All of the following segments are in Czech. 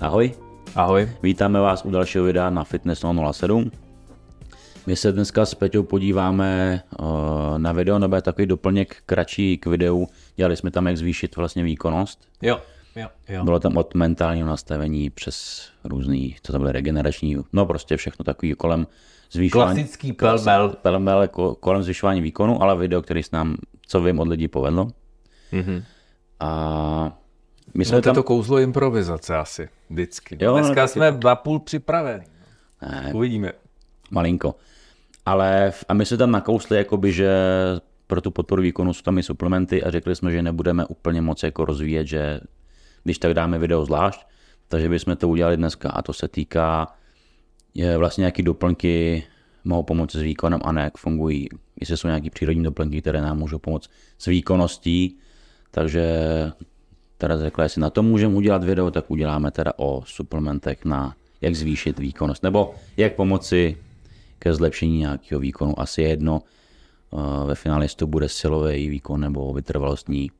Ahoj, Ahoj. vítáme vás u dalšího videa na Fitness 007. My se dneska s Peťou podíváme uh, na video, nebo je takový doplněk kratší k videu. Dělali jsme tam, jak zvýšit vlastně výkonnost. Jo, jo, jo. Bylo tam od mentálního nastavení přes různý, co to byly regenerační, no prostě všechno takový kolem zvyšování. Klasický pelmel. Pelmel ko- kolem zvyšování výkonu, ale video, který se nám, co vím, od lidí povedlo. Mm-hmm. A my jsme No to je tam... to kouzlo improvizace asi, vždycky. Jo, no, Dneska tak je jsme napůl připraveni. Ne, Uvidíme. malinko. Ale v- a my jsme tam nakousli, jakoby, že pro tu podporu výkonu jsou tam i suplementy a řekli jsme, že nebudeme úplně moc jako rozvíjet, že když tak dáme video zvlášť, takže bychom to udělali dneska a to se týká je vlastně nějaký doplňky mohou pomoct s výkonem a ne jak fungují, jestli jsou nějaký přírodní doplňky, které nám můžou pomoct s výkonností, takže teda řekla, jestli na to můžeme udělat video, tak uděláme teda o suplementech na jak zvýšit výkonnost, nebo jak pomoci ke zlepšení nějakého výkonu. Asi je jedno, eh, ve finále jestli to bude silový výkon nebo vytrvalostní.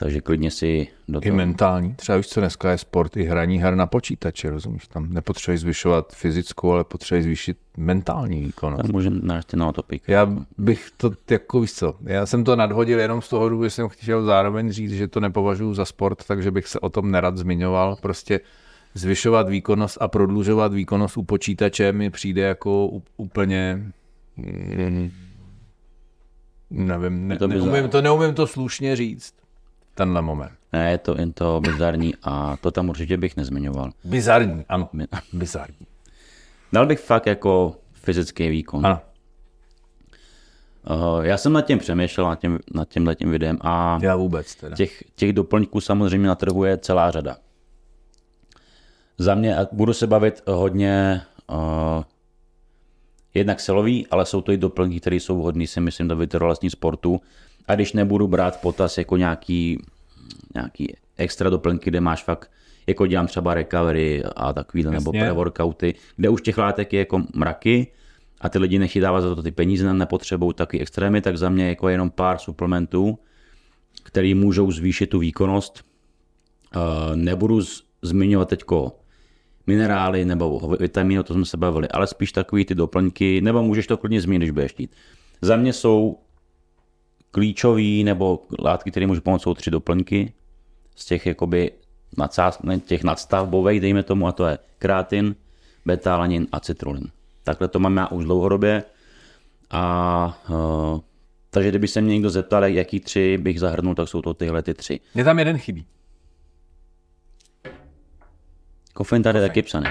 Takže klidně si do I toho... mentální. Třeba víš, co dneska je sport, i hraní her na počítače, rozumíš? Tam nepotřebuješ zvyšovat fyzickou, ale potřebuješ zvýšit mentální výkonnost. Tak můžeme náš na topik. Já bych to, jako víš co, já jsem to nadhodil jenom z toho důvodu, že jsem chtěl zároveň říct, že to nepovažuji za sport, takže bych se o tom nerad zmiňoval. Prostě zvyšovat výkonnost a prodlužovat výkonnost u počítače mi přijde jako úplně... mm, Nevím, ne, to neumím, to neumím to slušně říct. Tenhle moment. Ne, je to jen to bizarní a to tam určitě bych nezmiňoval. Bizarní, ano. Bizarní. Dal bych fakt jako fyzický výkon. Ano, Uh, já jsem nad tím přemýšlel, nad tím, nad tímhle tím videem a já vůbec teda. těch, těch doplňků samozřejmě na trhu je celá řada. Za mě, a budu se bavit hodně uh, jednak silový, ale jsou to i doplňky, které jsou vhodné si myslím do vytrvalostní sportu. A když nebudu brát potaz jako nějaký, nějaký extra doplňky, kde máš fakt, jako dělám třeba recovery a takovýhle, nebo Jasně. pre-workouty, kde už těch látek je jako mraky a ty lidi nechytávají za to ty peníze, na nepotřebují takový extrémy, tak za mě jako jenom pár suplementů, který můžou zvýšit tu výkonnost. Uh, nebudu zmiňovat teďko minerály nebo vitamíny, o to jsme se bavili, ale spíš takový ty doplňky, nebo můžeš to klidně zmínit, když budeš chtít. Za mě jsou klíčový nebo látky, které můžou pomoct, jsou tři doplňky z těch jakoby nadsás, ne, těch nadstavbových, dejme tomu, a to je kreatin, betalanin a citrulin. Takhle to mám já už dlouhodobě. A uh, takže kdyby se mě někdo zeptal, jaký tři bych zahrnul, tak jsou to tyhle ty tři. Mně tam jeden chybí. Kofein tady je taky psaný.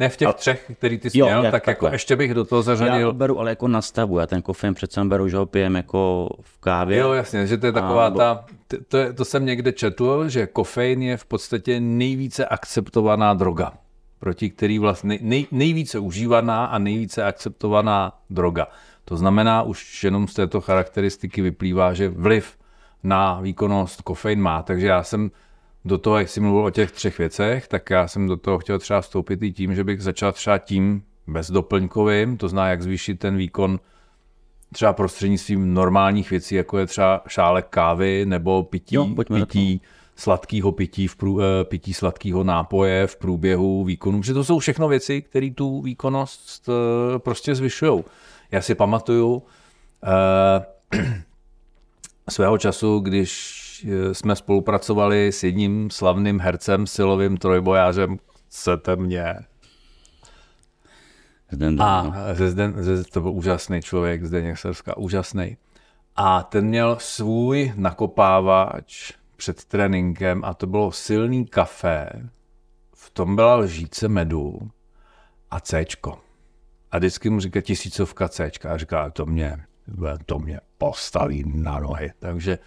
Ne v těch třech, který ty jsi Jo, měl, jak tak jako takhle. ještě bych do toho Já zařadil. to beru ale jako na stavu, já ten kofein přece beru, že ho pijem jako v kávě. Jo, jasně, že to je taková bo- ta, to, je, to jsem někde četl, že kofein je v podstatě nejvíce akceptovaná droga, proti který vlastně nej, nejvíce užívaná a nejvíce akceptovaná droga. To znamená, už jenom z této charakteristiky vyplývá, že vliv na výkonnost kofein má, takže já jsem do toho, jak jsi mluvil o těch třech věcech, tak já jsem do toho chtěl třeba vstoupit i tím, že bych začal třeba tím bezdoplňkovým, to zná, jak zvýšit ten výkon třeba prostřednictvím normálních věcí, jako je třeba šálek kávy nebo pití, Jo, pití sladkého pití, v prů, eh, pití sladkého nápoje v průběhu výkonu, protože to jsou všechno věci, které tu výkonnost eh, prostě zvyšují. Já si pamatuju eh, svého času, když eh, jsme spolupracovali s jedním slavným hercem, silovým trojbojářem, chcete mě, Zden, a no. ze Zden, ze, to byl úžasný člověk, Zdeněk Srska, úžasný. A ten měl svůj nakopávač před tréninkem a to bylo silný kafe, v tom byla lžíce medu a Cčko. A vždycky mu říká tisícovka Cčka a říká, to mě, to mě postaví na nohy. Takže,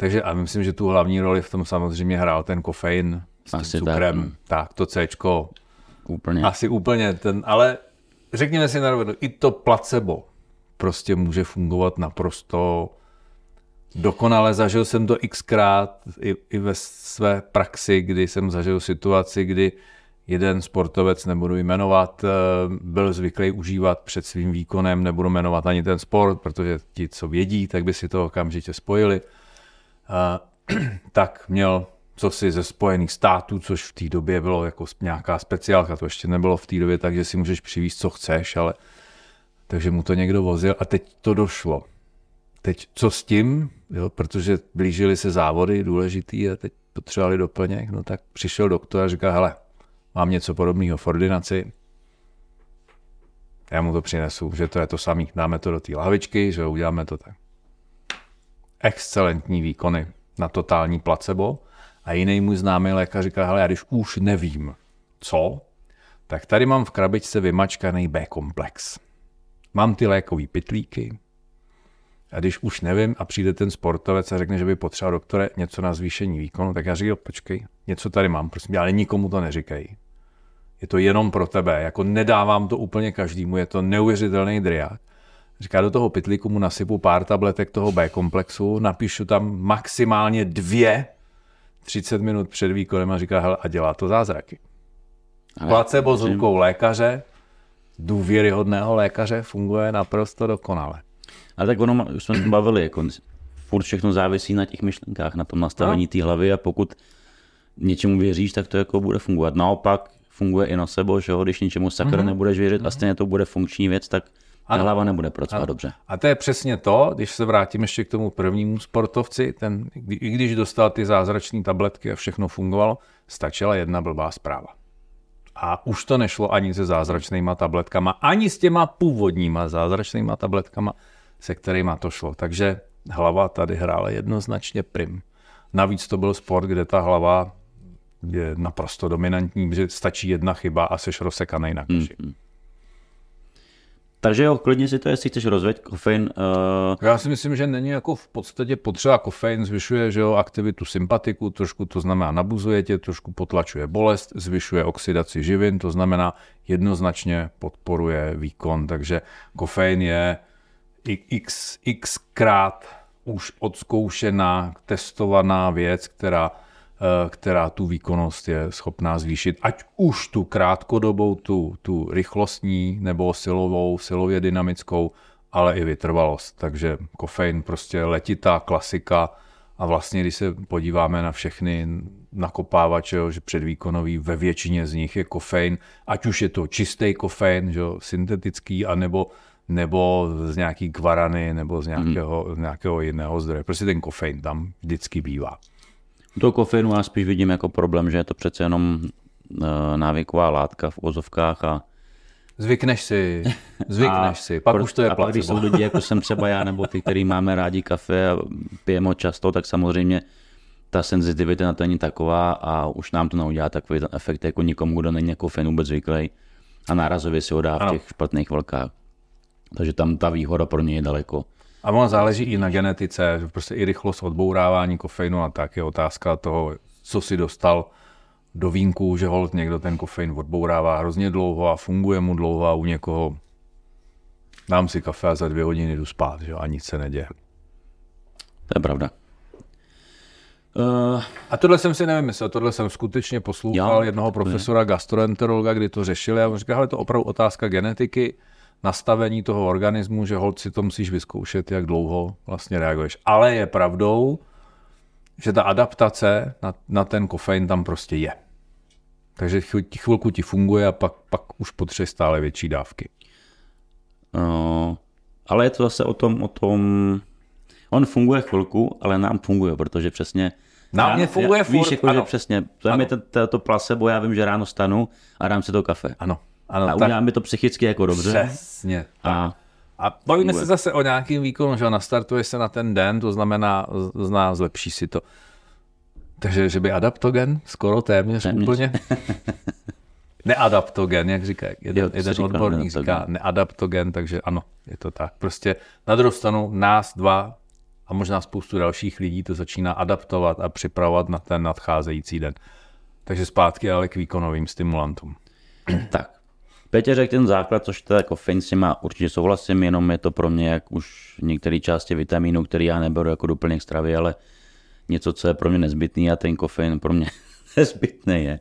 takže a myslím, že tu hlavní roli v tom samozřejmě hrál ten kofein s tím Asi tak, cukrem. no. Tak, tak to Cčko Úplně. asi úplně ten, ale řekněme si na rovinu, i to placebo prostě může fungovat naprosto dokonale. Zažil jsem to xkrát i, i ve své praxi, kdy jsem zažil situaci, kdy jeden sportovec, nebudu jmenovat, eh, byl zvyklý užívat před svým výkonem, nebudu jmenovat ani ten sport, protože ti, co vědí, tak by si to okamžitě spojili, tak měl co si ze Spojených států, což v té době bylo jako nějaká speciálka, to ještě nebylo v té době tak, že si můžeš přivízt, co chceš, ale takže mu to někdo vozil a teď to došlo. Teď co s tím, jo, protože blížily se závody důležitý a teď potřebovali doplněk, no tak přišel doktor a říká, hele, mám něco podobného v ordinaci, já mu to přinesu, že to je to samý, dáme to do té lahvičky, že uděláme to tak. Excelentní výkony na totální placebo a jiný můj známý lékař říká, hele, já když už nevím, co, tak tady mám v krabičce vymačkaný B-komplex. Mám ty lékové pytlíky, a když už nevím a přijde ten sportovec a řekne, že by potřeboval doktore něco na zvýšení výkonu, tak já říkám, počkej, něco tady mám, prosím, ale nikomu to neříkej. Je to jenom pro tebe, jako nedávám to úplně každému, je to neuvěřitelný driák. Říká, do toho pytlíku mu nasypu pár tabletek toho B komplexu, napíšu tam maximálně dvě 30 minut před výkonem a říká, hele, a dělá to zázraky. Placebo s rukou lékaře, důvěryhodného lékaře, funguje naprosto dokonale. Ale tak ono, už jsme se bavili, jako furt všechno závisí na těch myšlenkách, na tom nastavení no. té hlavy a pokud něčemu věříš, tak to jako bude fungovat. Naopak funguje i na sebe, že jo? když něčemu sakra mm-hmm. nebudeš věřit mm-hmm. a stejně to bude funkční věc, tak ta ano. hlava nebude pracovat ano. dobře. A to je přesně to, když se vrátím ještě k tomu prvnímu sportovci, ten, i když dostal ty zázračné tabletky a všechno fungovalo, stačila jedna blbá zpráva. A už to nešlo ani se zázračnýma tabletkama, ani s těma původníma zázračnýma tabletkama, se kterými to šlo. Takže hlava tady hrála jednoznačně prim. Navíc to byl sport, kde ta hlava je naprosto dominantní, že stačí jedna chyba a seš rozsekaný na koši. Mm-hmm. Takže jo, klidně si to, jestli chceš rozvět kofein. Uh... Já si myslím, že není jako v podstatě potřeba kofein, zvyšuje že jo, aktivitu sympatiku, trošku to znamená nabuzuje tě, trošku potlačuje bolest, zvyšuje oxidaci živin, to znamená jednoznačně podporuje výkon, takže kofein je x, x krát už odzkoušená, testovaná věc, která, která tu výkonnost je schopná zvýšit, ať už tu krátkodobou, tu, tu rychlostní nebo silovou, silově dynamickou, ale i vytrvalost. Takže kofein prostě letitá klasika a vlastně, když se podíváme na všechny nakopávače, že předvýkonový, ve většině z nich je kofein, ať už je to čistý kofein, že, syntetický, anebo nebo z nějaký kvarany, nebo z nějakého, mm. nějakého jiného zdroje. Prostě ten kofein tam vždycky bývá. Toho kofeinu já spíš vidím jako problém, že je to přece jenom eh, návyková látka v ozovkách a Zvykneš si, zvykneš a si, pak pro, už to je a když jsou lidi, jako jsem třeba já, nebo ty, který máme rádi kafe a pijeme ho často, tak samozřejmě ta senzitivita na to není taková a už nám to neudělá takový efekt jako nikomu, kdo není jako fen vůbec zvyklý a nárazově si ho dá v těch špatných vlkách. Takže tam ta výhoda pro ně je daleko. A ono záleží i na genetice, že prostě i rychlost odbourávání kofeinu a tak je otázka toho, co si dostal do vínku, že hold někdo ten kofein odbourává hrozně dlouho a funguje mu dlouho a u někoho dám si kafe a za dvě hodiny jdu spát, že a nic se neděje. To je pravda. Uh, a tohle jsem si nevymyslel, tohle jsem skutečně poslouchal já, jednoho profesora gastroenterologa, kdy to řešili a on říkal, že to je opravdu otázka genetiky nastavení toho organismu, že hold si to musíš vyzkoušet, jak dlouho vlastně reaguješ. Ale je pravdou, že ta adaptace na, na ten kofein tam prostě je. Takže chvilku ti funguje a pak, pak už potřebuje stále větší dávky. No, ale je to zase o tom, o tom, on funguje chvilku, ale nám funguje, protože přesně nám mě funguje já, furt, víš, jako, ano. že přesně, to je to, to placebo, já vím, že ráno stanu a dám si to kafe. Ano. Ano, a tak... udělá mi to psychicky jako dobře. Přesně. A, a bavíme se zase o nějakým výkonu, že nastartuje se na ten den, to znamená, zná, zlepší si to. Takže, že by adaptogen, skoro téměř, téměř. úplně. Neadaptogen, jak říká jeden, jo, jeden odborník říká neadaptogen, takže ano, je to tak. Prostě na druhou stranu nás dva a možná spoustu dalších lidí to začíná adaptovat a připravovat na ten nadcházející den. Takže zpátky ale k výkonovým stimulantům. Tak, Petě řekl ten základ, což to jako fin s má určitě souhlasím, jenom je to pro mě jak už některé části vitamínů, který já neberu jako doplněk stravy, ale něco, co je pro mě nezbytný a ten kofein pro mě nezbytný je.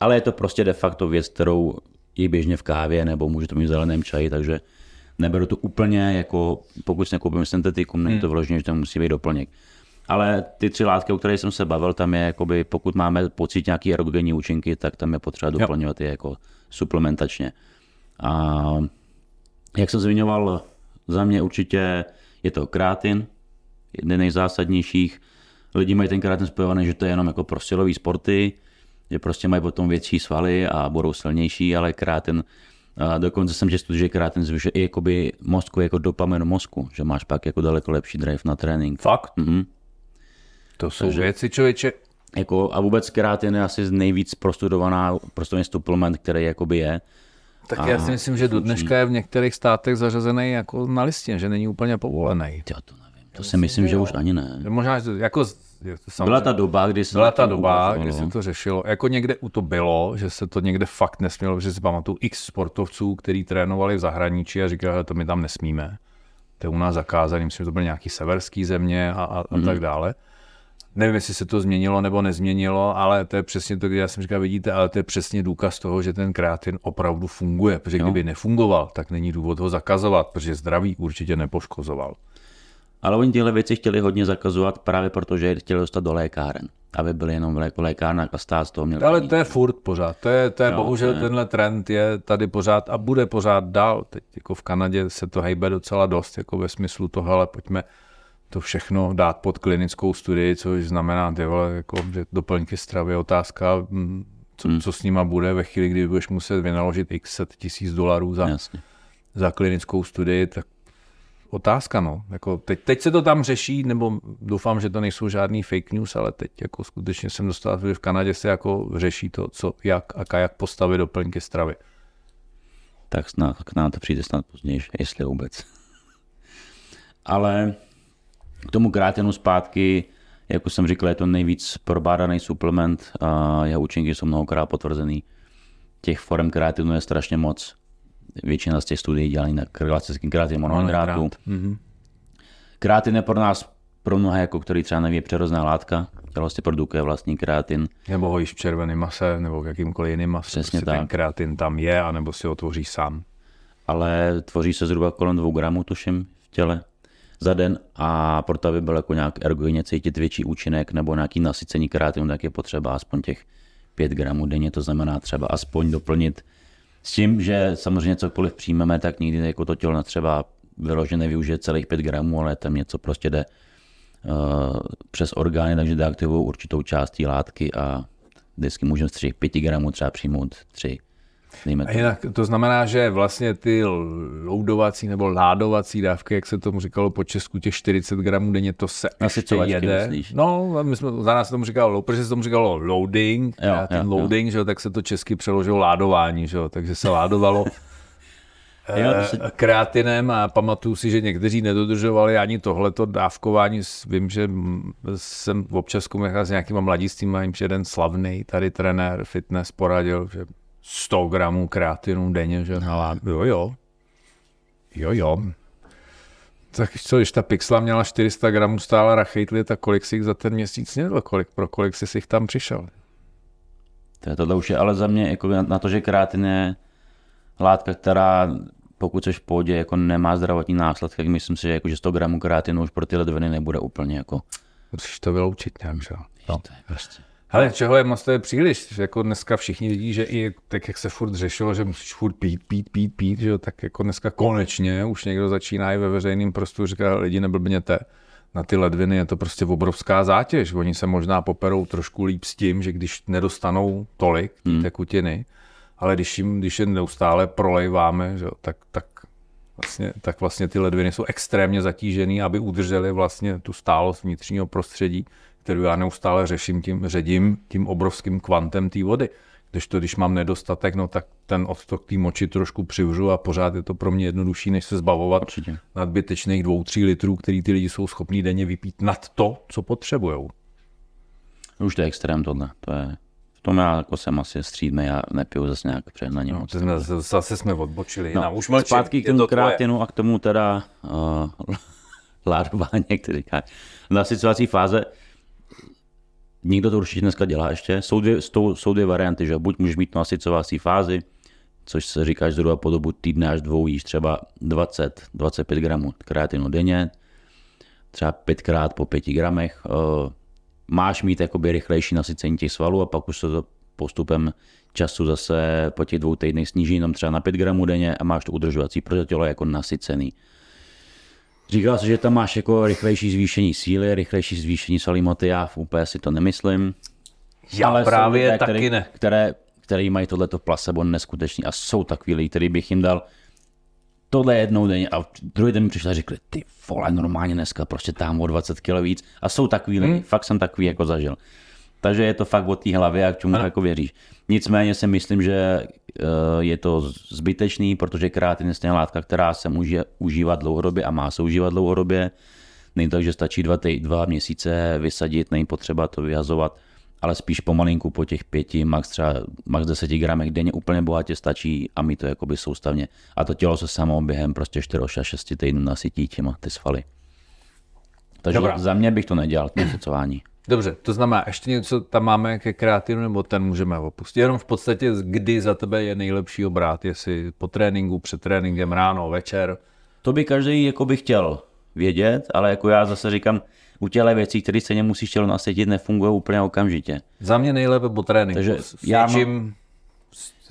ale je to prostě de facto věc, kterou je běžně v kávě nebo může to mít v zeleném čaji, takže neberu to úplně jako, pokud si nekoupím syntetiku, není to vyloženě, že to musí být doplněk. Ale ty tři látky, o kterých jsem se bavil, tam je, jakoby, pokud máme pocit nějaký erogenní účinky, tak tam je potřeba doplňovat je jako suplementačně. A jak jsem zmiňoval, za mě určitě je to krátin, jeden nejzásadnějších. Lidi mají ten krátin spojovaný, že to je jenom jako pro silový sporty, že prostě mají potom větší svaly a budou silnější, ale krátin, a dokonce jsem četl, že krátin zvyšuje i jakoby mozku, jako dopamin mozku, že máš pak jako daleko lepší drive na trénink. Fakt? Mhm. To jsou věci, člověče. Jako, a vůbec krátin je asi nejvíc prostudovaná, prostě suplement, který jakoby je. Tak já si myslím, že do dneška je v některých státech zařazený jako na listě, že není úplně povolený. Já to nevím. To si myslím, že už ani ne. Možná, jako samozřejmě- Byla ta doba, kdy se Byla ta doba, kdy se to řešilo. Jako někde u to bylo, že se to někde fakt nesmělo, že si pamatuju x sportovců, kteří trénovali v zahraničí a říkali, že to my tam nesmíme. To je u nás zakázané, myslím, že to byly nějaký severský země a, a, a Mhm. tak dále. Nevím, jestli se to změnilo nebo nezměnilo, ale to je přesně to, kdy já jsem říkal, vidíte, ale to je přesně důkaz toho, že ten kreatin opravdu funguje, protože kdyby nefungoval, tak není důvod ho zakazovat, protože zdraví určitě nepoškozoval. Ale oni tyhle věci chtěli hodně zakazovat právě proto, že je chtěli dostat do lékáren. Aby byly jenom v lékárnách a stát z toho měl Ale to je furt pořád. To je, to je Jo, bohužel je- tenhle trend je tady pořád a bude pořád dál. Teď jako v Kanadě se to hejbe docela dost, jako ve smyslu toho, ale pojďme to všechno dát pod klinickou studii, což znamená, ty vole, jako, že doplňky stravy je otázka, mm, co, Hmm. co s nima bude ve chvíli, kdy budeš muset vynaložit x set tisíc dolarů za, Jasně. za klinickou studii, tak otázka, no. Jako teď, teď, se to tam řeší, nebo doufám, že to nejsou žádný fake news, ale teď jako skutečně jsem dostal, že v Kanadě se jako řeší to, co, jak a jak postavit doplňky stravy. Tak snad, k nám to přijde snad později, jestli vůbec. Ale k tomu krátenu zpátky, jako jsem říkal, je to nejvíc probádaný suplement a jeho účinky jsou mnohokrát potvrzený. Těch forem kreatinu je strašně moc. Většina z těch studií dělají na klasický kreatin monohydrátu. Mhm. Kreatin je pro nás, pro mnohé, jako který třeba neví, je přerozná látka, která vlastně produkuje vlastní kreatin. Nebo ho jíš v červeném mase, nebo v jakýmkoliv jiném mase. Přesně prostě Ten tak. kreatin tam je, anebo si ho tvoříš sám. ale tvoří se zhruba kolem 2 gramů, tuším, v těle za den a proto, aby byl jako nějak ergogenně cítit větší účinek nebo nějaký nasycení kreatinu, tak je potřeba aspoň těch 5 gramů denně, to znamená třeba aspoň doplnit s tím, že samozřejmě cokoliv přijmeme, tak nikdy jako to tělo netřeba vyloženě využije celých 5 gramů, ale tam něco prostě jde uh, přes orgány, takže deaktivují určitou část té látky a vždycky můžeme z těch 5 gramů třeba přijmout 3. Dejme A jinak to znamená, že vlastně ty loudovací nebo ládovací dávky, jak se tomu říkalo po česku, těch 40 gramů denně, to se ještě Nasycovačky jede. myslíš? No, my jsme, za nás se tomu říkalo, protože se tomu říkalo loading, Jo, a ten jo, jo. loading, že jo, tak se to česky přeložilo ládování, že jo, takže se ládovalo Jo, to se- eh, kreatinem a pamatuju si, že někteří nedodržovali ani tohleto dávkování. Vím, že jsem občas komunikoval s nějakýma mladistvíma, jim že jeden slavný tady trenér fitness poradil, že 100 gramů kreatinu denně, že no, jo, jo, jo, jo. Tak co, když ta pixla měla 400 gramů stála rachejtli, tak kolik si jich za ten měsíc měl, kolik, pro kolik jsi si jich tam přišel? To je tohle už je, ale za mě jako na to, že krátin je látka, která pokud jsi v pohodě, jako nemá zdravotní následky, tak myslím si, že, jako, že 100 gramů krátinu už pro ty ledviny nebude úplně jako... Musíš to vyloučit nějak, že jo? No. To je prostě... Ale čeho je moc, to je příliš. Jako dneska všichni vidí, že i tak, jak se furt řešilo, že musíš furt pít, pít, pít, pít, že jo, tak jako dneska konečně už někdo začíná i ve veřejném prostoru říká, lidi neblbněte. Na ty ledviny je to prostě obrovská zátěž. Oni se možná poperou trošku líp s tím, že když nedostanou tolik té hmm. tekutiny, ale když jim, když je neustále prolejváme, že jo, tak, tak, vlastně, tak vlastně ty ledviny jsou extrémně zatížený, aby udrželi vlastně tu stálost vnitřního prostředí, kterou já neustále řeším tím, ředím tím obrovským kvantem té vody. Když to, když mám nedostatek, no tak ten odtok té moči trošku přivřu a pořád je to pro mě jednodušší, než se zbavovat Určitě. nadbytečných dvou, tří litrů, který ty lidi jsou schopní denně vypít nad to, co potřebují. Už to je extrém tohle. To je... V tom já jako jsem asi střídný, já nepiju zase nějak přehnaně No, jsme, zase jsme odbočili. No, No, už mlčím, zpátky k tomu krátinu a k tomu teda uh, ládování, jak ty říkáš. Nasycovací fáze. Někdo to určitě dneska dělá ještě. Jsou dvě, jsou, jsou dvě varianty, že buď můžeš mít nasycovací fázi, což se říká, že zhruba po dobu týdne až dvou jíš třeba 20-25 gramů kreatinu denně, třeba pětkrát po pěti gramech. Eh, máš mít jakoby rychlejší nasycení těch svalů a pak už se to postupem času zase po těch dvou týdnech sníží jenom třeba na 5 gramů denně a máš to udržovací, protože tělo je jako nasycený. Říkal jsi, že tam máš jako rychlejší zvýšení síly, rychlejší zvýšení svalí moty, já úplně si to nemyslím. Já Ale právě lidé, taky které, ne. Které, které mají tohleto placebo neskutečný a jsou takový lidi, který bych jim dal tohle jednou denně a druhý den mi přišli a řekli, ty vole, normálně dneska prostě tam o 20 kg víc a jsou takový hmm. lidi, fakt jsem takový jako zažil. Takže je to fakt o té hlavě a k čemu jako věříš. Nicméně si myslím, že eh, je to zbytečný, protože kreatin je látka, která se může užívat dlouhodobě a má se užívat dlouhodobě. Není to, že stačí dva, tý, dva měsíce vysadit, není potřeba to vyhazovat, ale spíš pomalinku po těch pěti, max třeba max 10 gramech denně úplně bohatě stačí a mít to jakoby soustavně. A to tělo se samo během prostě 4 až 6 týdnů nasytí těma ty svaly. Takže Dobrá. za mě bych to nedělal, to Dobře, to znamená, ještě něco tam máme ke kreatinu, nebo ten můžeme opustit. Jenom v podstatě, kdy za tebe je nejlepší obrát, jestli po tréninku, před tréninkem, ráno, večer. To by každý jako by chtěl vědět, ale jako já zase říkám, u těle věcí, které se musíš tělo nasadit, nefungují úplně okamžitě. Za mě nejlépe po tréninku. Takže s já mám...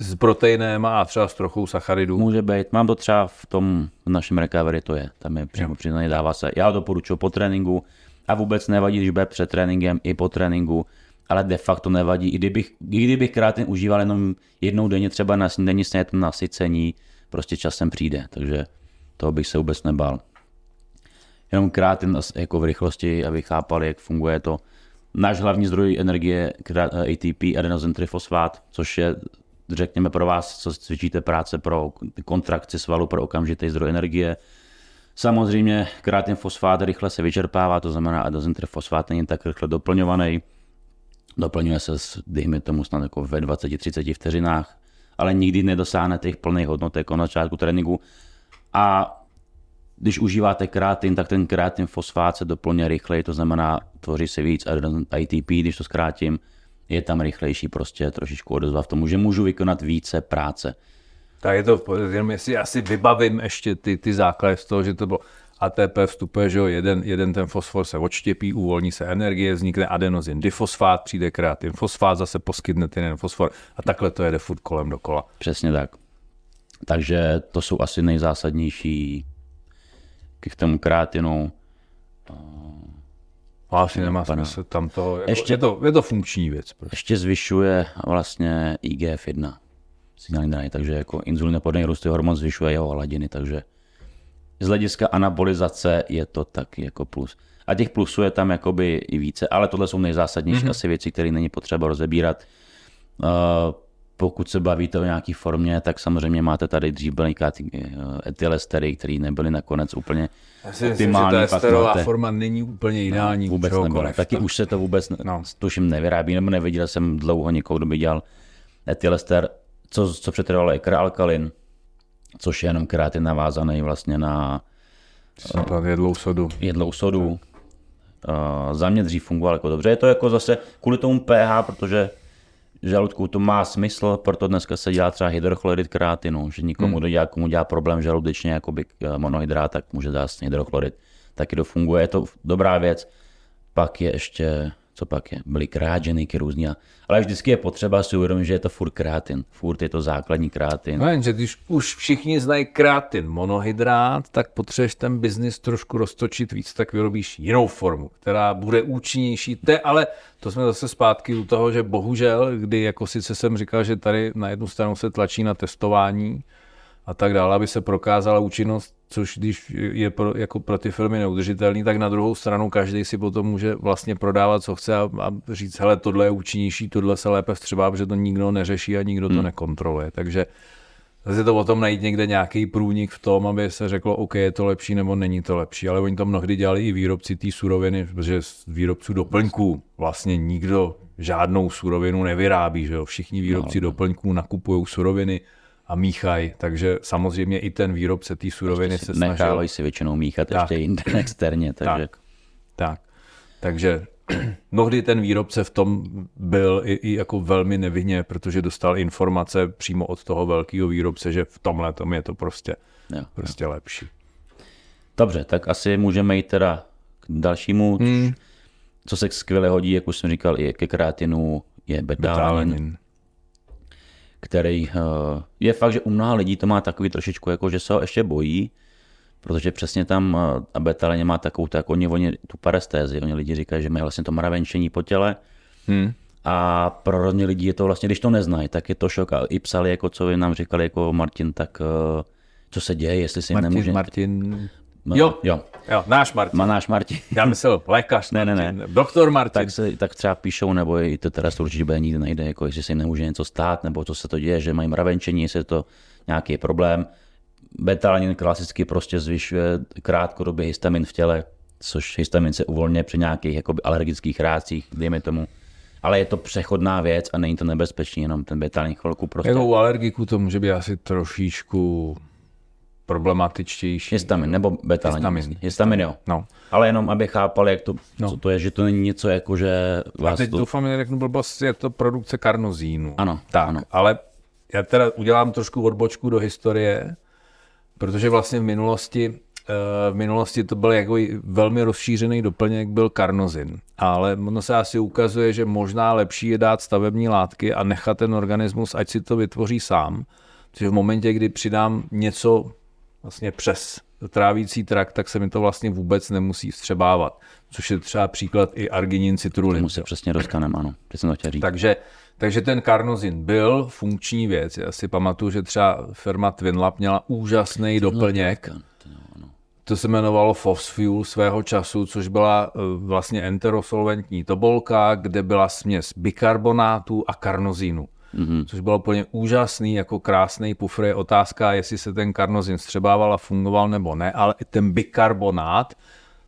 s proteinem a třeba s trochou sacharidů. Může být. Mám to třeba v tom v našem recovery, to je. Tam je přímo přiznaný, dává se. Já doporučuji po tréninku, a vůbec nevadí, když bude před tréninkem i po tréninku, ale de facto nevadí. I kdybych, i kdybych kreatin užíval jenom jednou denně třeba na snídani s nasycení, prostě časem přijde, takže toho bych se vůbec nebál. Jenom kreatin jako v rychlosti, aby chápali, jak funguje to. Náš hlavní zdroj energie ATP, adenosin trifosfát, což je řekněme pro vás, co cvičíte práce pro kontrakci svalu, pro okamžitý zdroj energie, Samozřejmě kreatin fosfát rychle se vyčerpává, to znamená adozentr fosfát není tak rychle doplňovaný. Doplňuje se, dejme tomu snad jako ve 20-30 vteřinách, ale nikdy nedosáhne těch plných hodnot jako na začátku tréninku. A když užíváte kreatin, tak ten kreatin fosfát se doplňuje rychleji, to znamená, tvoří se víc ATP, když to zkrátím, je tam rychlejší prostě trošičku odezva v tomu, že můžu vykonat více práce. Tak je to, jenom jestli asi vybavím ještě ty, ty základy z toho, že to bylo ATP vstupuje, že jo, jeden, jeden ten fosfor se odštěpí, uvolní se energie, vznikne adenozin difosfát, přijde kreatin fosfát, zase poskytne ten fosfor a takhle to jede furt kolem dokola. Přesně tak. Takže to jsou asi nejzásadnější k tomu kreatinu. No, asi nemá smysl tam to, jako, ještě, je, to, je to funkční věc. Prostě. Ještě zvyšuje vlastně IGF-1 signální takže jako inzulinopodný růst hormon zvyšuje jeho hladiny, takže z hlediska anabolizace je to taky jako plus. A těch plusů je tam jakoby i více, ale tohle jsou nejzásadnější mm-hmm. asi věci, které není potřeba rozebírat. Uh, pokud se bavíte o nějaké formě, tak samozřejmě máte tady dřív byly eh, etylestery, které nebyly nakonec úplně Já optimální. Myslím, že ta esterová máte... forma není úplně ideální. No, vůbec nebyla. Taky už se to vůbec no. tuším nevyrábí, nebo neviděl jsem dlouho někoho, kdo by dělal etylester co, co přetrvalo je kralkalin, což je jenom kreatin navázaný vlastně na uh, jedlou sodu. Jedlou sodu. Uh, za mě dřív fungoval jako dobře. Je to jako zase kvůli tomu pH, protože žaludku to má smysl, proto dneska se dělá třeba hydrochlorid kreatinu, že nikomu, hmm. dělá, komu dělá problém žaludečně jako by eh, monohydrát, tak může dát hydrochlorid. Taky to funguje, je to dobrá věc. Pak je ještě co pak je, byly kráženýky různý. Ale vždycky je potřeba si uvědomit, že je to furt krátin. Furt je to základní krátin. No jenže když už všichni znají krátin, monohydrát, tak potřebuješ ten biznis trošku roztočit víc, tak vyrobíš jinou formu, která bude účinnější. Te, ale to jsme zase zpátky u toho, že bohužel, kdy jako sice jsem říkal, že tady na jednu stranu se tlačí na testování, a tak dále, aby se prokázala účinnost, což když je pro, jako pro ty filmy neudržitelný, tak na druhou stranu každý si potom může vlastně prodávat, co chce a, a říct, hele, tohle je účinnější, tohle se lépe vstřebá, protože to nikdo neřeší a nikdo to hmm. nekontroluje. Takže zase to o tom najít někde nějaký průnik v tom, aby se řeklo, OK, je to lepší nebo není to lepší. Ale oni to mnohdy dělali i výrobci té suroviny, protože z výrobců doplňků vlastně nikdo žádnou surovinu nevyrábí. Že jo? Všichni výrobci no. doplňků nakupují suroviny, a míchají, takže samozřejmě i ten výrobce té suroviny se snaží. Nechávají si většinou míchat tak, ještě jinde externě. Takže... Tak, tak. Takže mnohdy ten výrobce v tom byl i, i jako velmi nevinně, protože dostal informace přímo od toho velkého výrobce, že v tomhle tom je to prostě, Jo, prostě lepší. Dobře, tak asi můžeme jít teda k dalšímu, Hmm. co se skvěle hodí, jak už jsem říkal, i ke kreatinu, je betalanin, Betalanin. Který eh, je fakt, že u mnoha lidí to má takový trošičku, jako že se ho ještě bojí, protože přesně tam eh, a betalanin má takovou, tak oni, oni tu parestézi, oni lidi říkají, že mají vlastně to mravenčení po těle, Hmm. a pro hodně lidí je to vlastně, když to neznají, tak je to šok. A i psali, jako co vy nám říkali, jako Martin, tak eh, co se děje, jestli si Martin, nemůže... Martin, jo. jo. jo, náš Martin. Má náš Martin. Já myslel lékař. Ne, ne, ne. Doktor Martin. tak, se, tak třeba píšou, nebo i to teda to určitě bude nikdy nejde, jako jestli se jim nemůže něco stát, nebo co se to děje, že mají mravenčení, jestli je to nějaký problém. Betalanin klasicky prostě zvyšuje krátkodobě histamin v těle, což histamin se uvolňuje při nějakých jakoby, alergických reakcích, dejme tomu. Ale je to přechodná věc a není to nebezpečný, jenom ten betalanin chvilku prostě. Jako u alergiků to může být asi trošičku problematičtější. Histamin nebo betalanin. Histamin. Histamin, jo. No. Ale jenom, aby chápali, jak to, No. co to je, že to není něco jako, že A vás teď to... doufám, že řeknu blbost, je to produkce karnozínu. Ano, tak, ano. ale já teda udělám trošku odbočku do historie, protože vlastně v minulosti eh, v minulosti to byl jako velmi rozšířený doplněk, byl karnozin. Ale ono se asi ukazuje, že možná lepší je dát stavební látky a nechat ten organismus, ať si to vytvoří sám. Protože v momentě, kdy přidám něco vlastně přes trávící trakt, tak se mi to vlastně vůbec nemusí vstřebávat. Což je třeba příklad i arginin citrulin. Tomu se přesně dostaneme, ano. Jsem to chtěl říct. Takže, takže ten karnozin byl funkční věc. Já si pamatuju, že třeba firma Twinlab měla úžasný doplněk. To se jmenovalo Phosfuel svého času, což byla eh, vlastně enterosolventní tobolka, kde byla směs bikarbonátu a karnozínu. Mm-hmm. Což bylo úplně úžasný, jako krásný pufr. Je otázka, jestli se ten karnozin střebával a fungoval nebo ne, ale i ten bikarbonát,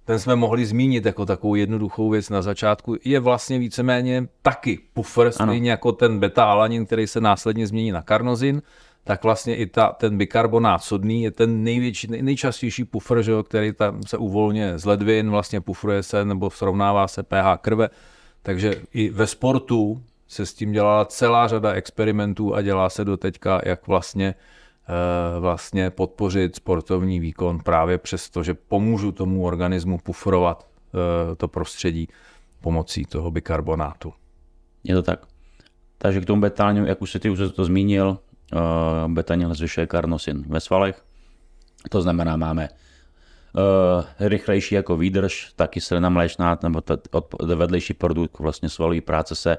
ten jsme mohli zmínit jako takovou jednoduchou věc na začátku, je vlastně víceméně taky pufr, stejně jako ten beta-alanin, který se následně změní na karnozin, tak vlastně i ta, ten bikarbonát sodný je ten největší, nej, nejčastější pufr, že jo, který tam se uvolňuje z ledvin, vlastně pufruje se nebo srovnává se pH krve, takže i ve sportu se s tím dělala celá řada experimentů a dělá se do teďka, jak vlastně eh, vlastně podpořit sportovní výkon právě přes to, že pomůžu tomu organismu pufrovat eh, to prostředí pomocí toho bikarbonátu. Je to tak. Takže k tomu betániu, jak už si ty už to zmínil, uh, betanil zvyšuje karnosin ve svalech. To znamená, máme rychlejší jako výdrž, ta kyselina mléčná nebo vedlejší produkt vlastně svalové práce se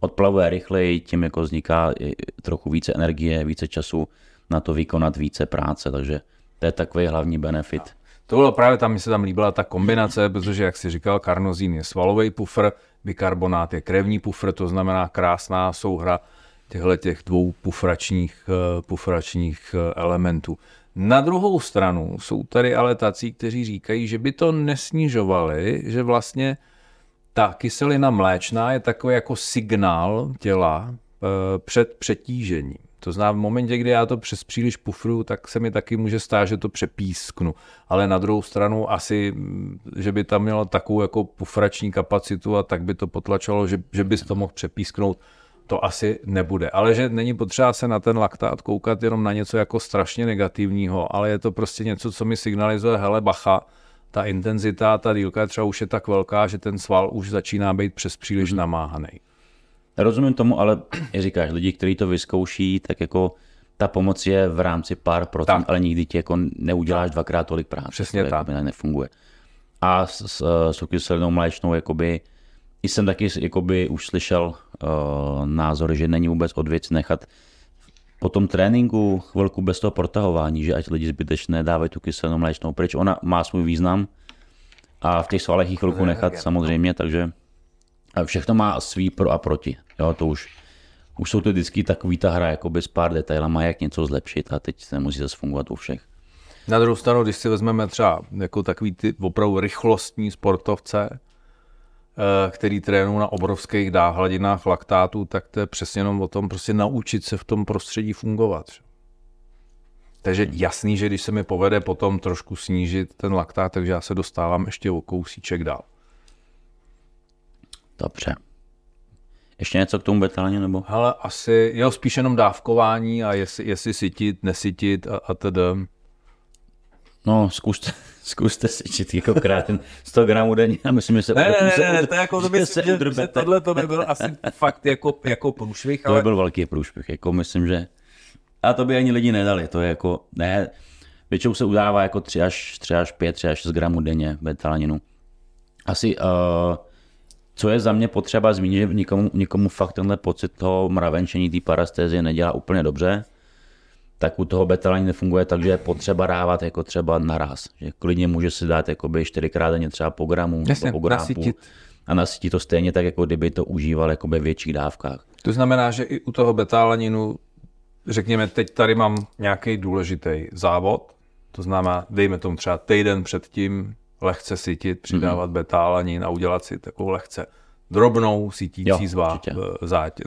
odplavuje rychleji, tím jako vzniká trochu více energie, více času na to vykonat více práce, takže to je takový hlavní benefit. To bylo právě tam, mi se tam líbila ta kombinace, protože, jak si říkal, karnozín je svalový pufr, bikarbonát je krevní pufr, to znamená krásná souhra těchto těch dvou pufračních, eh, pufračních eh, elementů. Na druhou stranu jsou tady ale tací, kteří říkají, že by to nesnižovali, že vlastně ta kyselina mléčná je takový jako signál těla eh, před přetížením. To znamená, v momentě, kdy já to přes příliš pufru, tak se mi taky může stát, že to přepísknu. Ale na druhou stranu asi, mm, že by tam mělo takovou jako pufrační kapacitu a tak by to potlačilo, že, že bys to mohl přepísknout, to asi nebude. Ale že není potřeba se na ten laktát koukat jenom na něco jako strašně negativního, ale je to prostě něco, co mi signalizuje, hele bacha, ta intenzita, ta dílka třeba už je tak velká, že ten sval už začíná být přes příliš mm-hmm. namáhaný. Rozumím tomu, ale jak říkáš, lidi, kteří to vyzkouší, tak jako ta pomoc je v rámci pár procent, Tak. ale nikdy ti jako neuděláš dvakrát tolik práce. Přesně to tak. Nefunguje. A s, s, s kyselinou mléčnou, jakoby, i jsem taky jakoby, už slyšel uh, názory, že není vůbec od věci nechat po tom tréninku chvilku bez toho protahování, že ať lidi zbytečně dávají tu kyselinou mléčnou pryč. Ona má svůj význam a v těch svalech ji chvilku nechat samozřejmě, takže všechno má svý pro a proti. Jo, to už, už jsou to vždycky takový ta hra jakoby s pár detailama, jak něco zlepšit a teď se musí zase fungovat u všech. Na druhou stranu, když si vezmeme třeba jako takový ty opravdu rychlostní sportovce, který trénují na obrovských dá- hladinách laktátu, tak to je přesně jenom o tom prostě naučit se v tom prostředí fungovat. Takže jasný, že když se mi povede potom trošku snížit ten laktát, takže já se dostávám ještě o kousíček dál. Dobře. Ještě něco k tomu betáně, nebo? Ale asi, jo, spíš jenom dávkování a jestli, jestli sytit, nesytit a, a tedy. No, zkuste, zkuste sytit jako krátin 100 gramů denně a myslím, že se... Ne, ne, ne, ne, to jako to se že, že tohle to by byl asi fakt jako, jako průšvih, To by ale byl velký průšvih, jako myslím, že... A to by ani lidi nedali, to je jako, ne, většinou se udává jako 3 až, 3 až 5, 3 až 6 gramů denně betalaninu. Asi, uh, co je za mě potřeba zmínit, že nikomu, nikomu fakt tenhle pocit toho mravenčení, té parastézie nedělá úplně dobře, tak u toho betalaninu nefunguje tak, že je potřeba dávat jako třeba naraz. Že klidně může si dát jakoby čtyřikrát denně třeba po gramu Jasně, nebo po gramu nasytit. a nasytí to stejně tak, jako kdyby to užíval jako ve větších dávkách. to znamená, že i u toho betalaninu, řekněme, teď tady mám nějaký důležitý závod, to znamená, dejme tomu třeba týden předtím lehce sytit, přidávat betalanin a udělat si takovou lehce drobnou sítící Jo, zvá, zátě,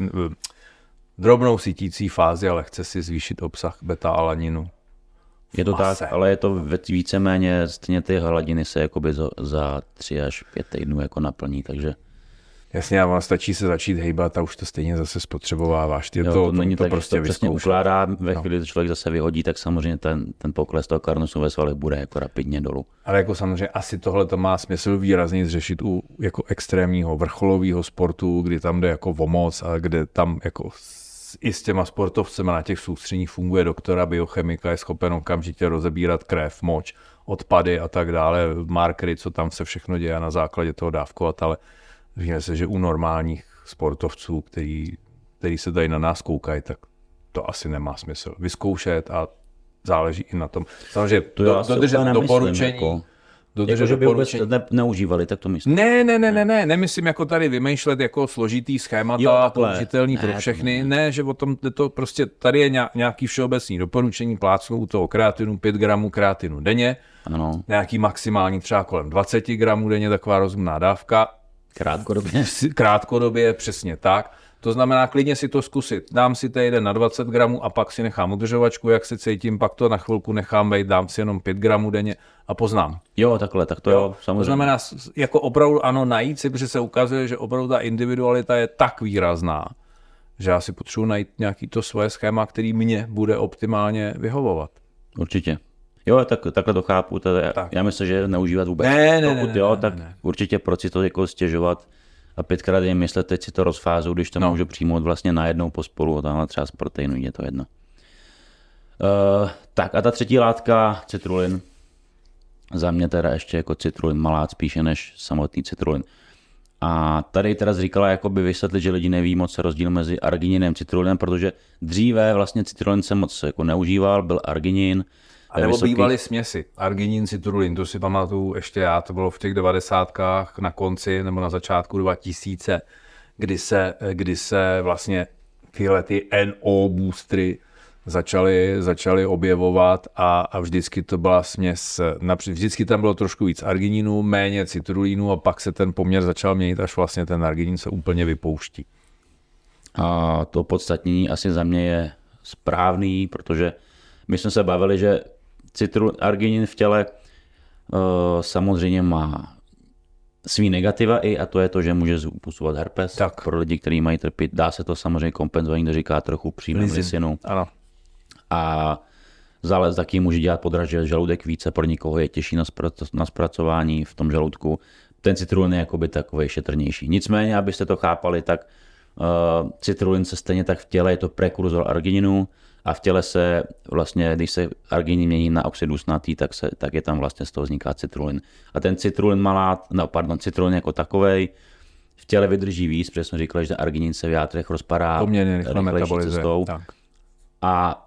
drobnou sítící fázi a lehce si zvýšit obsah beta-alaninu. Je to mase. tak, ale je to víceméně stejně ty hladiny se jakoby za, za 3 až 5 týdnů jako naplní, takže Jasně, a ono stačí se začít hejbat a už to stejně zase spotřebováváš. Ty jo, to, to, to, není to tak, prostě to přesně ukládá, ve chvíli, kdy to člověk zase vyhodí, tak samozřejmě ten, ten pokles toho karnosu ve svalech bude jako rapidně dolů. Ale jako samozřejmě asi tohle to má smysl výrazně zřešit u jako extrémního vrcholového sportu, kdy tam jde jako o moc a kde tam jako i s těma sportovcema na těch soustředních funguje doktora, biochemika, je schopen okamžitě rozebírat krev, moč, odpady a tak dále, markery, co tam se všechno děje na základě toho dávkovat, ale víme se, že u normálních sportovců, který, který se tady na nás koukají, tak to asi nemá smysl vyzkoušet a záleží i na tom. Samozřejmě To si dodržet doporučení, Jako, dodržet jako, že by vůbec ne, neužívali, tak to myslím. Ne, ne, ne, ne, ne, nemyslím jako tady vymýšlet jako složitý schémata, použitelný Ne, pro to všechny. Ne, že o tom je to prostě, tady je ně- nějaký všeobecný doporučení, plácnu u toho kreatinu 5 gramů kreatinu denně, Ano, nějaký maximální třeba kolem 20 gramů denně, taková rozumná dávka, krátkodobě. krátkodobě přesně tak. To znamená klidně si to zkusit. Dám si týden na 20 gramů a pak si nechám udržovačku, jak se cítím, pak to na chvilku nechám vejít, dám si jenom 5 gramů denně a poznám. Jo, takhle, tak to jo, To samozřejmě. znamená, s- s- jako opravdu ano, najít si, protože se ukazuje, že opravdu ta individualita je tak výrazná, že já si potřebuji najít nějaký to svoje schéma, který mě bude optimálně vyhovovat. Určitě. Jo, tak, takhle to chápu. To Tak. Já myslím, že neužívat vůbec. Ne, ne, Pokud ne, ne, jo, ne, tak ne. určitě proč si to jako stěžovat a pětkrát jim myslet, teď si to rozfázu, když to no. můžu přijmout vlastně najednou pospolu, tamhle třeba z proteinu, je to jedno. Uh, tak a ta třetí látka, citrulin, za mě teda ještě jako citrulin malát spíše než samotný citrulin. A tady teda říkala jakoby vysvětlit, že lidi neví moc rozdíl mezi argininem a citrulinem, protože dříve vlastně citrulin se moc jako neužíval, byl arginin. A nebo vysoký- bývaly směsi. Arginin, citrulin, to si pamatuju ještě já, to bylo v těch devadesátkách na konci nebo na začátku 2000, kdy se, kdy se vlastně tyhle ty NO boostry začaly, začaly objevovat a, a vždycky to byla směs, napřed, vždycky tam bylo trošku víc argininu, méně citrulínu a pak se ten poměr začal měnit, až vlastně ten arginin se úplně vypouští. A to podstatnění asi za mě je správný, protože my jsme se bavili, že citrul, arginin v těle uh, samozřejmě má svý negativa i a to je to, že může způsobovat herpes. Tak. Pro lidi, kteří mají trpět, dá se to samozřejmě kompenzovat, někdo říká trochu Lizin. lisinu. Ano. A zález taky může dělat podražit žaludek více, pro někoho je těžší na zpracování v tom žaludku. Ten citrulin je jakoby takový šetrnější. Nicméně, abyste to chápali, tak uh, citrulin se stejně tak v těle, je to prekurzor argininu a v těle se vlastně, když se arginin mění na oxid dusnatý, tak, se, tak je tam vlastně z toho vzniká citrulin. A ten citrulin malá, no pardon, citrulin jako takovej v těle vydrží víc, protože jsme říkali, že arginin se v játrech rozpadá Poměrně rychle metabolizuje. cestou. Tak. A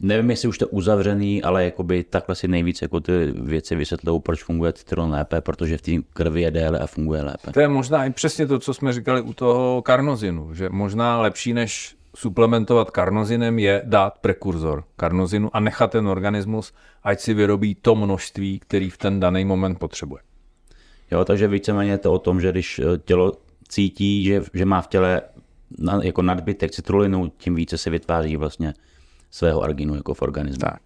nevím, jestli už to je uzavřený, ale jakoby takhle si nejvíc jako ty věci vysvětlují, proč funguje citrulin lépe, protože v té krvi je déle a funguje lépe. To je možná i přesně to, co jsme říkali u toho karnozinu, že možná lepší než suplementovat karnozinem je dát prekurzor karnozinu a nechat ten organismus, ať si vyrobí to množství, který v ten daný moment potřebuje. Jo, takže víceméně je to o tom, že když eh, tělo cítí, že, že má v těle na, jako nadbytek citrulinu, tím více se vytváří vlastně svého arginu jako v organismu. Tak.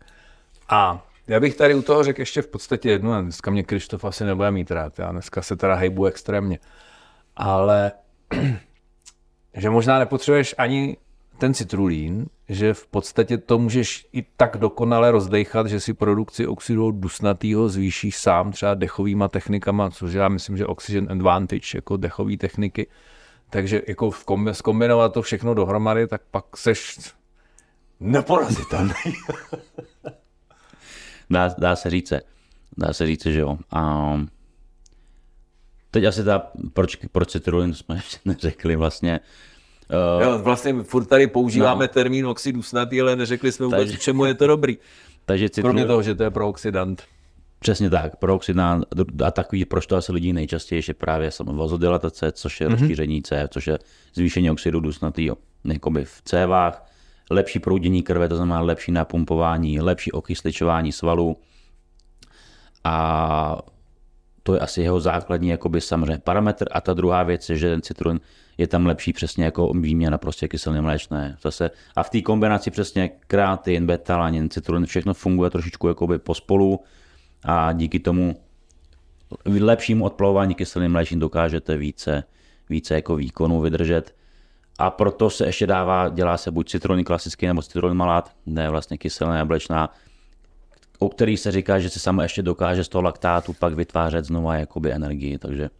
A já bych tady u toho řekl ještě v podstatě jednu, a dneska mě Krištof asi nebude mít rád, já dneska se teda hejbu extrémně, ale že možná nepotřebuješ ani ten citrulín, že v podstatě to můžeš i tak dokonale rozdejchat, že si produkci oxidu dusnatého zvýšíš sám třeba dechovýma technikama, což já myslím, že Oxygen Advantage jako dechové techniky. Takže jako zkombinovat to všechno dohromady, tak pak seš neporazitelný. dá, dá se říct, dá se říct, že jo. A teď asi ta, proč, proč citrulin jsme ještě neřekli vlastně, Uh, jo, vlastně furt tady používáme no. termín oxidusnatý, ale neřekli jsme vůbec, takže, čemu je to dobrý. Takže citrul... Kromě toho, že to je prooxidant. Přesně tak, prooxidant a takový, proč to asi lidí nejčastěji je právě vazodilatace, což je mm-hmm. rozšíření C, což je zvýšení oxidu dusnatého jakoby v cévách, lepší proudění krve, to znamená lepší napumpování, lepší okysličování svalů a to je asi jeho základní jakoby samozřejmě parametr. A ta druhá věc je, že ten citron je tam lepší přesně jako výměna prostě kyselně mléčné. Zase, a v té kombinaci přesně kreatin, betalanin, citron, všechno funguje trošičku jakoby pospolu a díky tomu lepšímu odplavování kyselým mléčným dokážete více, více jako výkonu vydržet. A proto se ještě dává, dělá se buď citronin klasický nebo citronin malát, ne vlastně kyselná mléčná, o který se říká, že se sama ještě dokáže z toho laktátu pak vytvářet znova jakoby energii, takže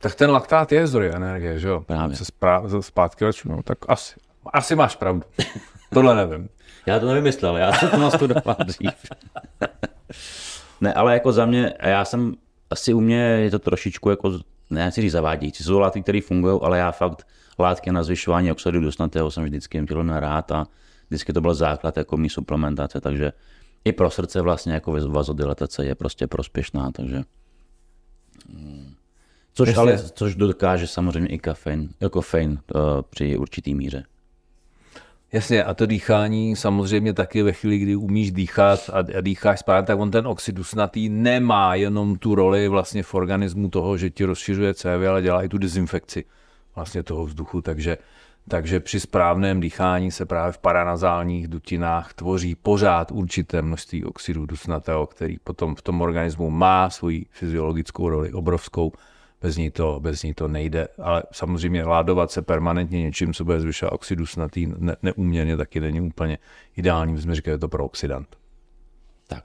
tak ten laktát je zdroj energie, že jo? Právě. Se sprá- zpátky no, tak asi, asi máš pravdu. Tohle nevím. Já to nevymyslel, já jsem to nastudoval dřív. ne, ale jako za mě, já jsem asi u mě je to trošičku jako, ne si říct zavádějící, jsou látky, které fungují, ale já fakt látky na zvyšování oxidu dusnatého jsem vždycky měl na rád a vždycky to byl základ jako mý suplementace, takže i pro srdce vlastně jako vazodilatace je prostě prospěšná, takže mm. Což, Jasně. ale, což dokáže samozřejmě i kafein, kofein uh, při určitý míře. Jasně, a to dýchání samozřejmě taky ve chvíli, kdy umíš dýchat a, a dýcháš správně, tak on ten oxid dusnatý nemá jenom tu roli vlastně v organismu toho, že ti rozšiřuje cévy, ale dělá i tu dezinfekci vlastně toho vzduchu, takže, takže při správném dýchání se právě v paranazálních dutinách tvoří pořád určité množství oxidu dusnatého, který potom v tom organismu má svoji fyziologickou roli obrovskou bez ní to, bez ní to nejde. Ale samozřejmě ládovat se permanentně něčím, co bude zvyšovat oxidusnatý ne, neúměrně, taky není úplně ideální, jsme říkali, je to pro oxidant. Tak.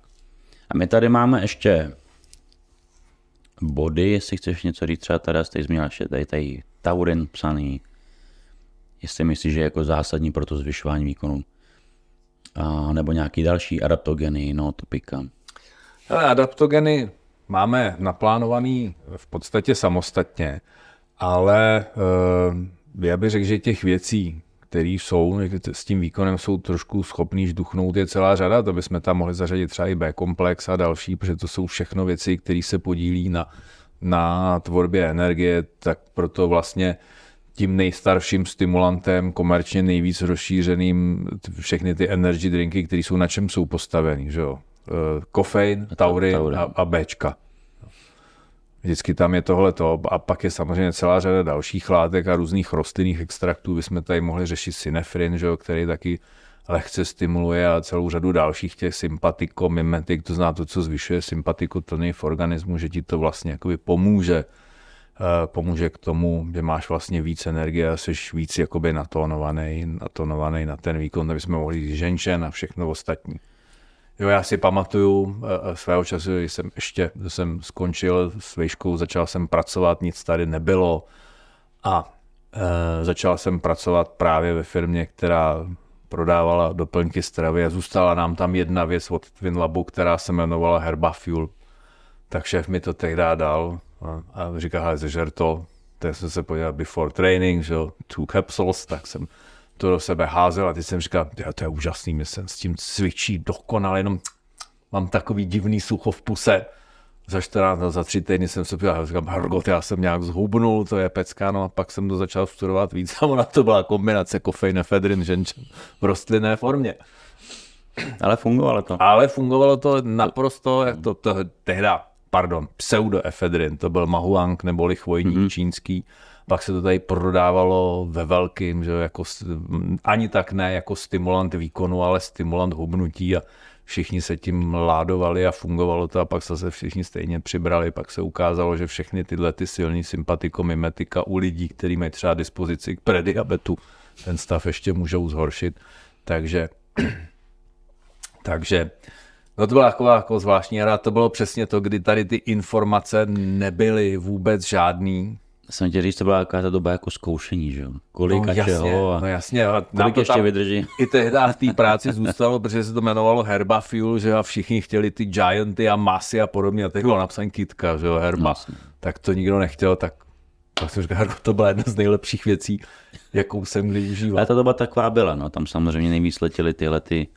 A my tady máme ještě body, jestli chceš něco říct, třeba tady jste zmínil ještě tady, tady taurin psaný, jestli myslíš, že je jako zásadní pro to zvyšování výkonu, a, nebo nějaký další adaptogeny, no topika. Ale adaptogeny máme naplánovaný v podstatě samostatně, ale uh, já bych řekl, že těch věcí, které jsou, s tím výkonem jsou trošku schopný žduchnout, je celá řada, to bychom tam mohli zařadit třeba i B-komplex a další, protože to jsou všechno věci, které se podílí na, na tvorbě energie, tak proto vlastně tím nejstarším stimulantem, komerčně nejvíc rozšířeným, všechny ty energy drinky, které jsou na čem jsou postaveny, že jo? Eh, kofein, taurin. A, a Bčka. Vždycky tam je tohleto a pak je samozřejmě celá řada dalších látek a různých rostlinných extraktů. Bychom tady mohli řešit synefrin, že jo, který taky lehce stimuluje a celou řadu dalších těch sympatiko, mimetik, to zná to, co zvyšuje sympatikotonii v organismu, že ti to vlastně jakoby pomůže eh, pomůže k tomu, že máš vlastně víc energie a jsi víc jakoby natónovaný, natónovaný na ten výkon, aby jsme mohli ženšen a všechno ostatní. Jo, já si pamatuju eh, eh, svého času, když jsem ještě jsem skončil s výškou, začal jsem pracovat, nic tady nebylo a e, začal jsem pracovat právě ve firmě, která prodávala doplňky stravy a zůstala nám tam jedna věc od Twinlabu, která se jmenovala Herba Fuel. Tak šéf mi to tehdy dal a, a říká, hele, to. Tak jsem se podíval before training, že two capsules, tak jsem to do sebe házel a teď jsem říkal, to je úžasný, my jsem s tím cvičí dokonale, jenom mám takový divný sucho v puse. Za 14, za tři týdny jsem se pěl, říkám, Hargot, já jsem nějak zhubnul, to je pecka, no a pak jsem to začal studovat víc a ona to byla kombinace kofein, efedrin, ženčen v rostlinné formě. Ale fungovalo to. Ale fungovalo to naprosto, jak to, to tehda, pardon, pseudoefedrin, to byl mahuang neboli chvojník mm-hmm. čínský pak se to tady prodávalo ve velkým, že jako, ani tak ne jako stimulant výkonu, ale stimulant hubnutí a všichni se tím ládovali a fungovalo to a pak se všichni stejně přibrali, pak se ukázalo, že všechny tyhle ty silní sympatikomimetika u lidí, kteří mají třeba dispozici k prediabetu, ten stav ještě můžou zhoršit, takže takže No to byla taková jako zvláštní hra, to bylo přesně to, kdy tady ty informace nebyly vůbec žádný. Jsem tě říct, to byla taková ta doba jako zkoušení, že jo? Kolik no, a jasně, čeho a no jasně, a kolik ještě vydrží. I tehdy v té práci zůstalo, protože se to jmenovalo Herba Fuel, že a všichni chtěli ty Gianty a masy a podobně, a teď bylo napsané kitka, že jo, Herba. No, tak to nikdo nechtěl, tak tak jsem říkal, to byla jedna z nejlepších věcí, jakou jsem kdy užíval. Ale ta doba taková byla, no, tam samozřejmě nejvíc letěly tyhle ty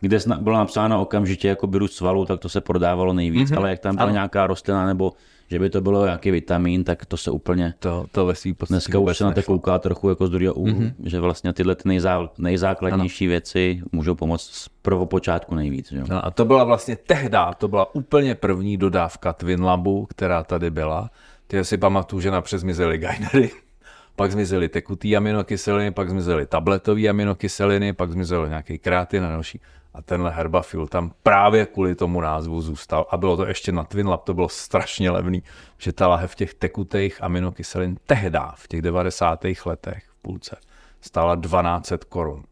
kde bylo napsáno okamžitě jako růst svalů, tak to se prodávalo nejvíc, mm-hmm. ale jak tam byla ano. nějaká rostlina nebo že by to bylo nějaký vitamin, tak to se úplně... To, to ve svým Dneska už se na to kouká trochu jako z druhého úhlu, mm-hmm. že vlastně tyhle ty nejzá, nejzákladnější ano. věci můžou pomoct z prvopočátku nejvíc. Že? No a to byla vlastně tehdy, to byla úplně první dodávka Twin Labu, která tady byla. Ty si pamatuju, že napřed zmizely gainery, pak zmizely tekutý aminokyseliny, pak zmizely tabletové aminokyseliny, pak zmizel nějaký kreatin a další a tenhle herbafil tam právě kvůli tomu názvu zůstal. A bylo to ještě na Twin Lab, to bylo strašně levný, že ta lahev těch tekutých aminokyselin tehda v těch 90. letech v půlce stála 1200 korun.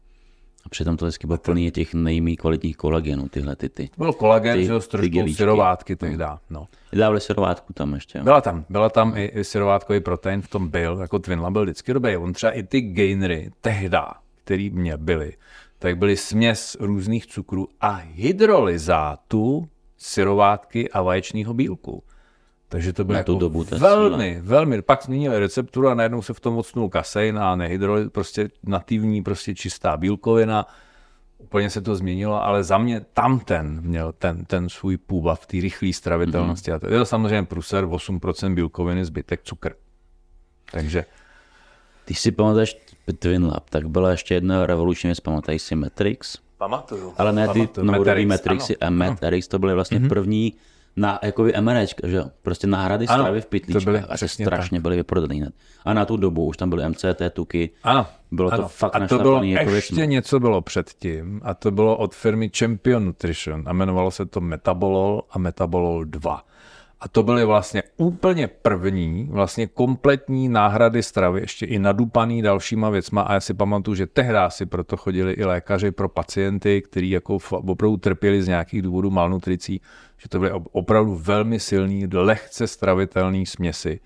A přitom to vždycky bylo plný těch nejmí kvalitních kolagenů, tyhle ty. ty byl kolagen, ty, že s trošku syrovátky tehda. No. no. Dávali syrovátku tam ještě. Jo. Byla tam, byla tam i, i syrovátkový protein, v tom byl, jako Twin Lab byl vždycky dobrý. On třeba i ty gainery tehda, který mě byly, tak byly směs různých cukrů a hydrolyzátu syrovátky a vaječního bílku. Takže to bylo jako dobu velmi, síla. velmi. Pak změnili recepturu a najednou se v tom odstnul kasein a nehydroly, prostě nativní, prostě čistá bílkovina. Úplně se to změnilo, ale za mě tam ten měl ten, ten svůj půva v té rychlé stravitelnosti. Mm-hmm. A to je to samozřejmě pruser, 8% bílkoviny, zbytek cukr. Takže ty si pamatuješ Twin Lab, tak byla ještě jedna revoluční věc, pamatuj si Matrix? Pamatuju. Ale ne ty novodobý Matrixy a Matrix, to byly vlastně mm-hmm. první na jakoby MREčka, že jo? Prostě náhrady ano, stravy v pytlíčkách a se strašně tak. byly vyprodaný hned. A na tu dobu už tam byly MCT tuky. Ano. Bylo ano. to fakt A to bylo jako ještě věcmi. něco bylo předtím a to bylo od firmy Champion Nutrition a jmenovalo se to Metabolol a Metabolol 2. A to byly vlastně úplně první, vlastně kompletní náhrady stravy, ještě i nadupaný dalšíma věcma. A já si pamatuju, že tehdy si proto chodili i lékaři pro pacienty, kteří jako opravdu trpěli z nějakých důvodů malnutricí, že to byly opravdu velmi silný, lehce stravitelný směsi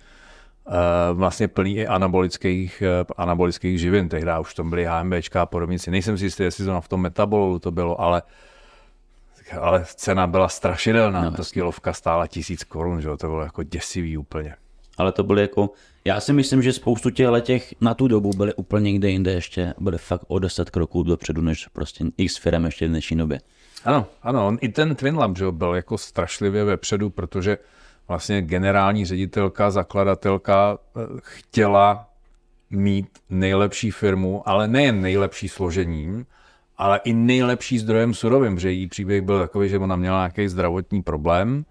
eh, vlastně plný i anabolických, eh, anabolických živin. Tehdy už tam byly HMBčka a podobníci. Nejsem si jistý, jestli to v tom metabolu to bylo, ale ale cena byla strašidelná. No, Ta kilovka stála tisíc korun, že to bylo jako děsivý úplně. Ale to byly jako, já si myslím, že spoustu těch letěch na tu dobu byly úplně někde jinde ještě, byly fakt o 10 kroků dopředu, než prostě x firm ještě v dnešní době. Ano, ano, on, i ten Twin Lab že byl jako strašlivě vepředu, protože vlastně generální ředitelka, zakladatelka eh, chtěla mít nejlepší firmu, ale nejen nejlepší složením, ale i nejlepší zdrojem surovin, že její příběh byl takový, že ona měla nějaký zdravotní problém,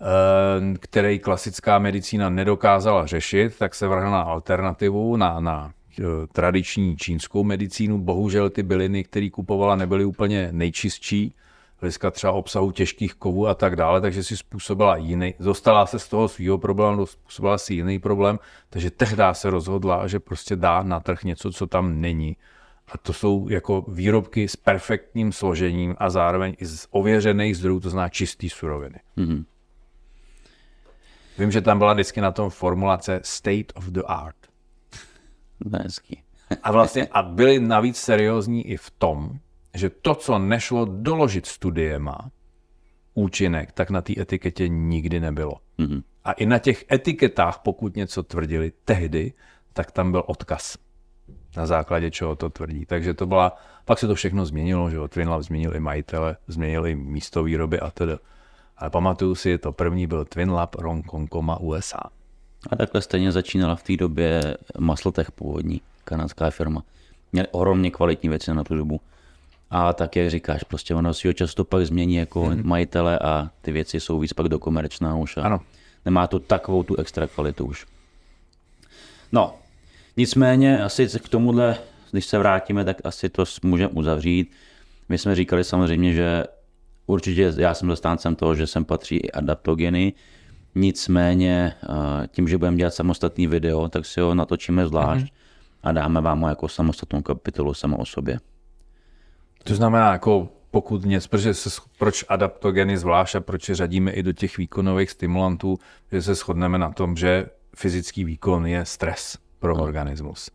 eh, který klasická medicína nedokázala řešit, tak se vrhla na alternativu, na, na eh, tradiční čínskou medicínu. Bohužel ty byliny, které kupovala, nebyly úplně nejčistší, hlediska třeba obsahu těžkých kovů a tak dále, takže si způsobila jiný, dostala se z toho svého problému, způsobila si jiný problém, takže tehdy se rozhodla, že prostě dá na trh něco, co tam není a to jsou jako výrobky s perfektním složením a zároveň i z ověřených zdrojů, to znamená čistý suroviny. Mm-hmm. Vím, že tam byla vždycky na tom formulace state of the art. Hezky. a vlastně a byli navíc seriózní i v tom, že to, co nešlo doložit studiema, účinek, tak na té etiketě nikdy nebylo. Mm-hmm. A i na těch etiketách, pokud něco tvrdili tehdy, tak tam byl odkaz na základě čeho to tvrdí. Takže to byla, pak se to všechno změnilo, že jo, Twinlab změnili majitele, změnili místo výroby a tedy. Ale pamatuju si, to první byl Twinlab Ronkonkoma USA. A takhle stejně začínala v té době Maslotech původní, kanadská firma. Měli ohromně kvalitní věci na tu dobu. A tak, jak říkáš, prostě ono si ho často pak změní jako mm-hmm. majitele a ty věci jsou víc pak do komerčná už. A ano. Nemá to takovou tu extra kvalitu už. No, Nicméně asi k tomuhle, když se vrátíme, tak asi to můžeme uzavřít. My jsme říkali samozřejmě, že určitě já jsem zastáncem toho, že sem patří i adaptogeny, nicméně eh, tím, že budeme dělat samostatný video, tak si ho natočíme zvlášť mm-hmm. a dáme vám ho jako samostatnou kapitolu samo o sobě. To znamená, jako pokud něco, protože se, proč adaptogeny zvlášť a proč je řadíme i do těch výkonových stimulantů, že se shodneme na tom, že fyzický výkon je stres pro no. organismus.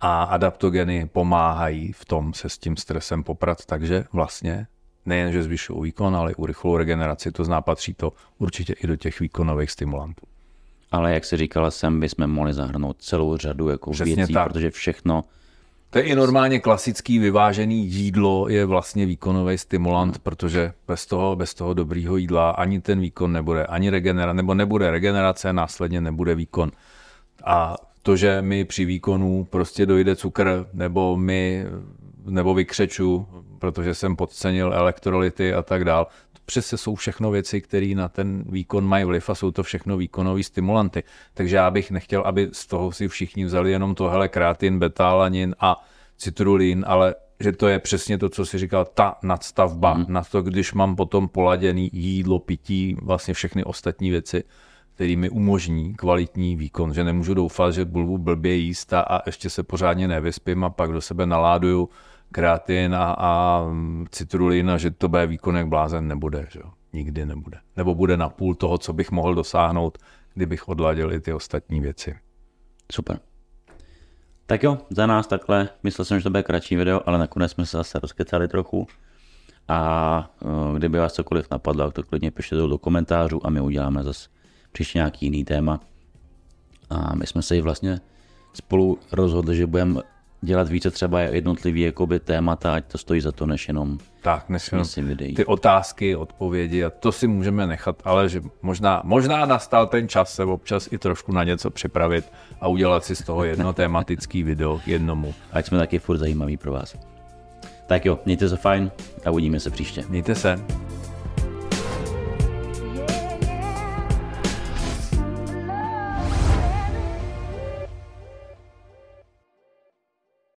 A adaptogeny pomáhají v tom se s tím stresem poprat, takže vlastně nejen, že zvyšují výkon, ale i urychlou regeneraci, to zná, patří to určitě i do těch výkonových stimulantů. Ale jak se říkala, sem bychom mohli zahrnout celou řadu jako Přesně věcí, tak. protože všechno to je i normálně klasický vyvážený jídlo je vlastně výkonový stimulant, protože bez toho, bez toho dobrýho jídla ani ten výkon nebude, ani regenerace, nebo nebude regenerace, následně nebude výkon. A to, že mi při výkonu prostě dojde cukr, nebo mi, nebo vykřeču, protože jsem podcenil elektrolyty a tak dál, přece jsou všechno věci, které na ten výkon mají vliv a jsou to všechno výkonové stimulanty. Takže já bych nechtěl, aby z toho si všichni vzali jenom to, hele, kreatin, betalanin a citrulín, ale že to je přesně to, co si říkal, ta nadstavba mm. na to, když mám potom poladěný jídlo, pití, vlastně všechny ostatní věci, které mi umožní kvalitní výkon, že nemůžu doufat, že budu blbě jíst a, a ještě se pořádně nevyspím a pak do sebe naláduju kreatin a, a citrulin a že to bude výkon jak blázen nebude. Že? Nikdy nebude. Nebo bude na půl toho, co bych mohl dosáhnout, kdybych odladil i ty ostatní věci. Super. Tak jo, za nás takhle. Myslel jsem, že to bude kratší video, ale nakonec jsme se zase rozkecali trochu. A uh, kdyby vás cokoliv napadlo, tak to klidně pište do komentářů a my uděláme zase příště nějaký jiný téma. A my jsme se i vlastně spolu rozhodli, že budeme dělat více třeba jednotlivý jakoby témata, ať to stojí za to, než jenom tak, než jenom videí. ty otázky, odpovědi a to si můžeme nechat, ale že možná, možná nastal ten čas se občas i trošku na něco připravit a udělat si z toho jedno tematický video k jednomu. Ať jsme taky furt zajímaví pro vás. Tak jo, mějte se fajn a uvidíme se příště. Mějte se.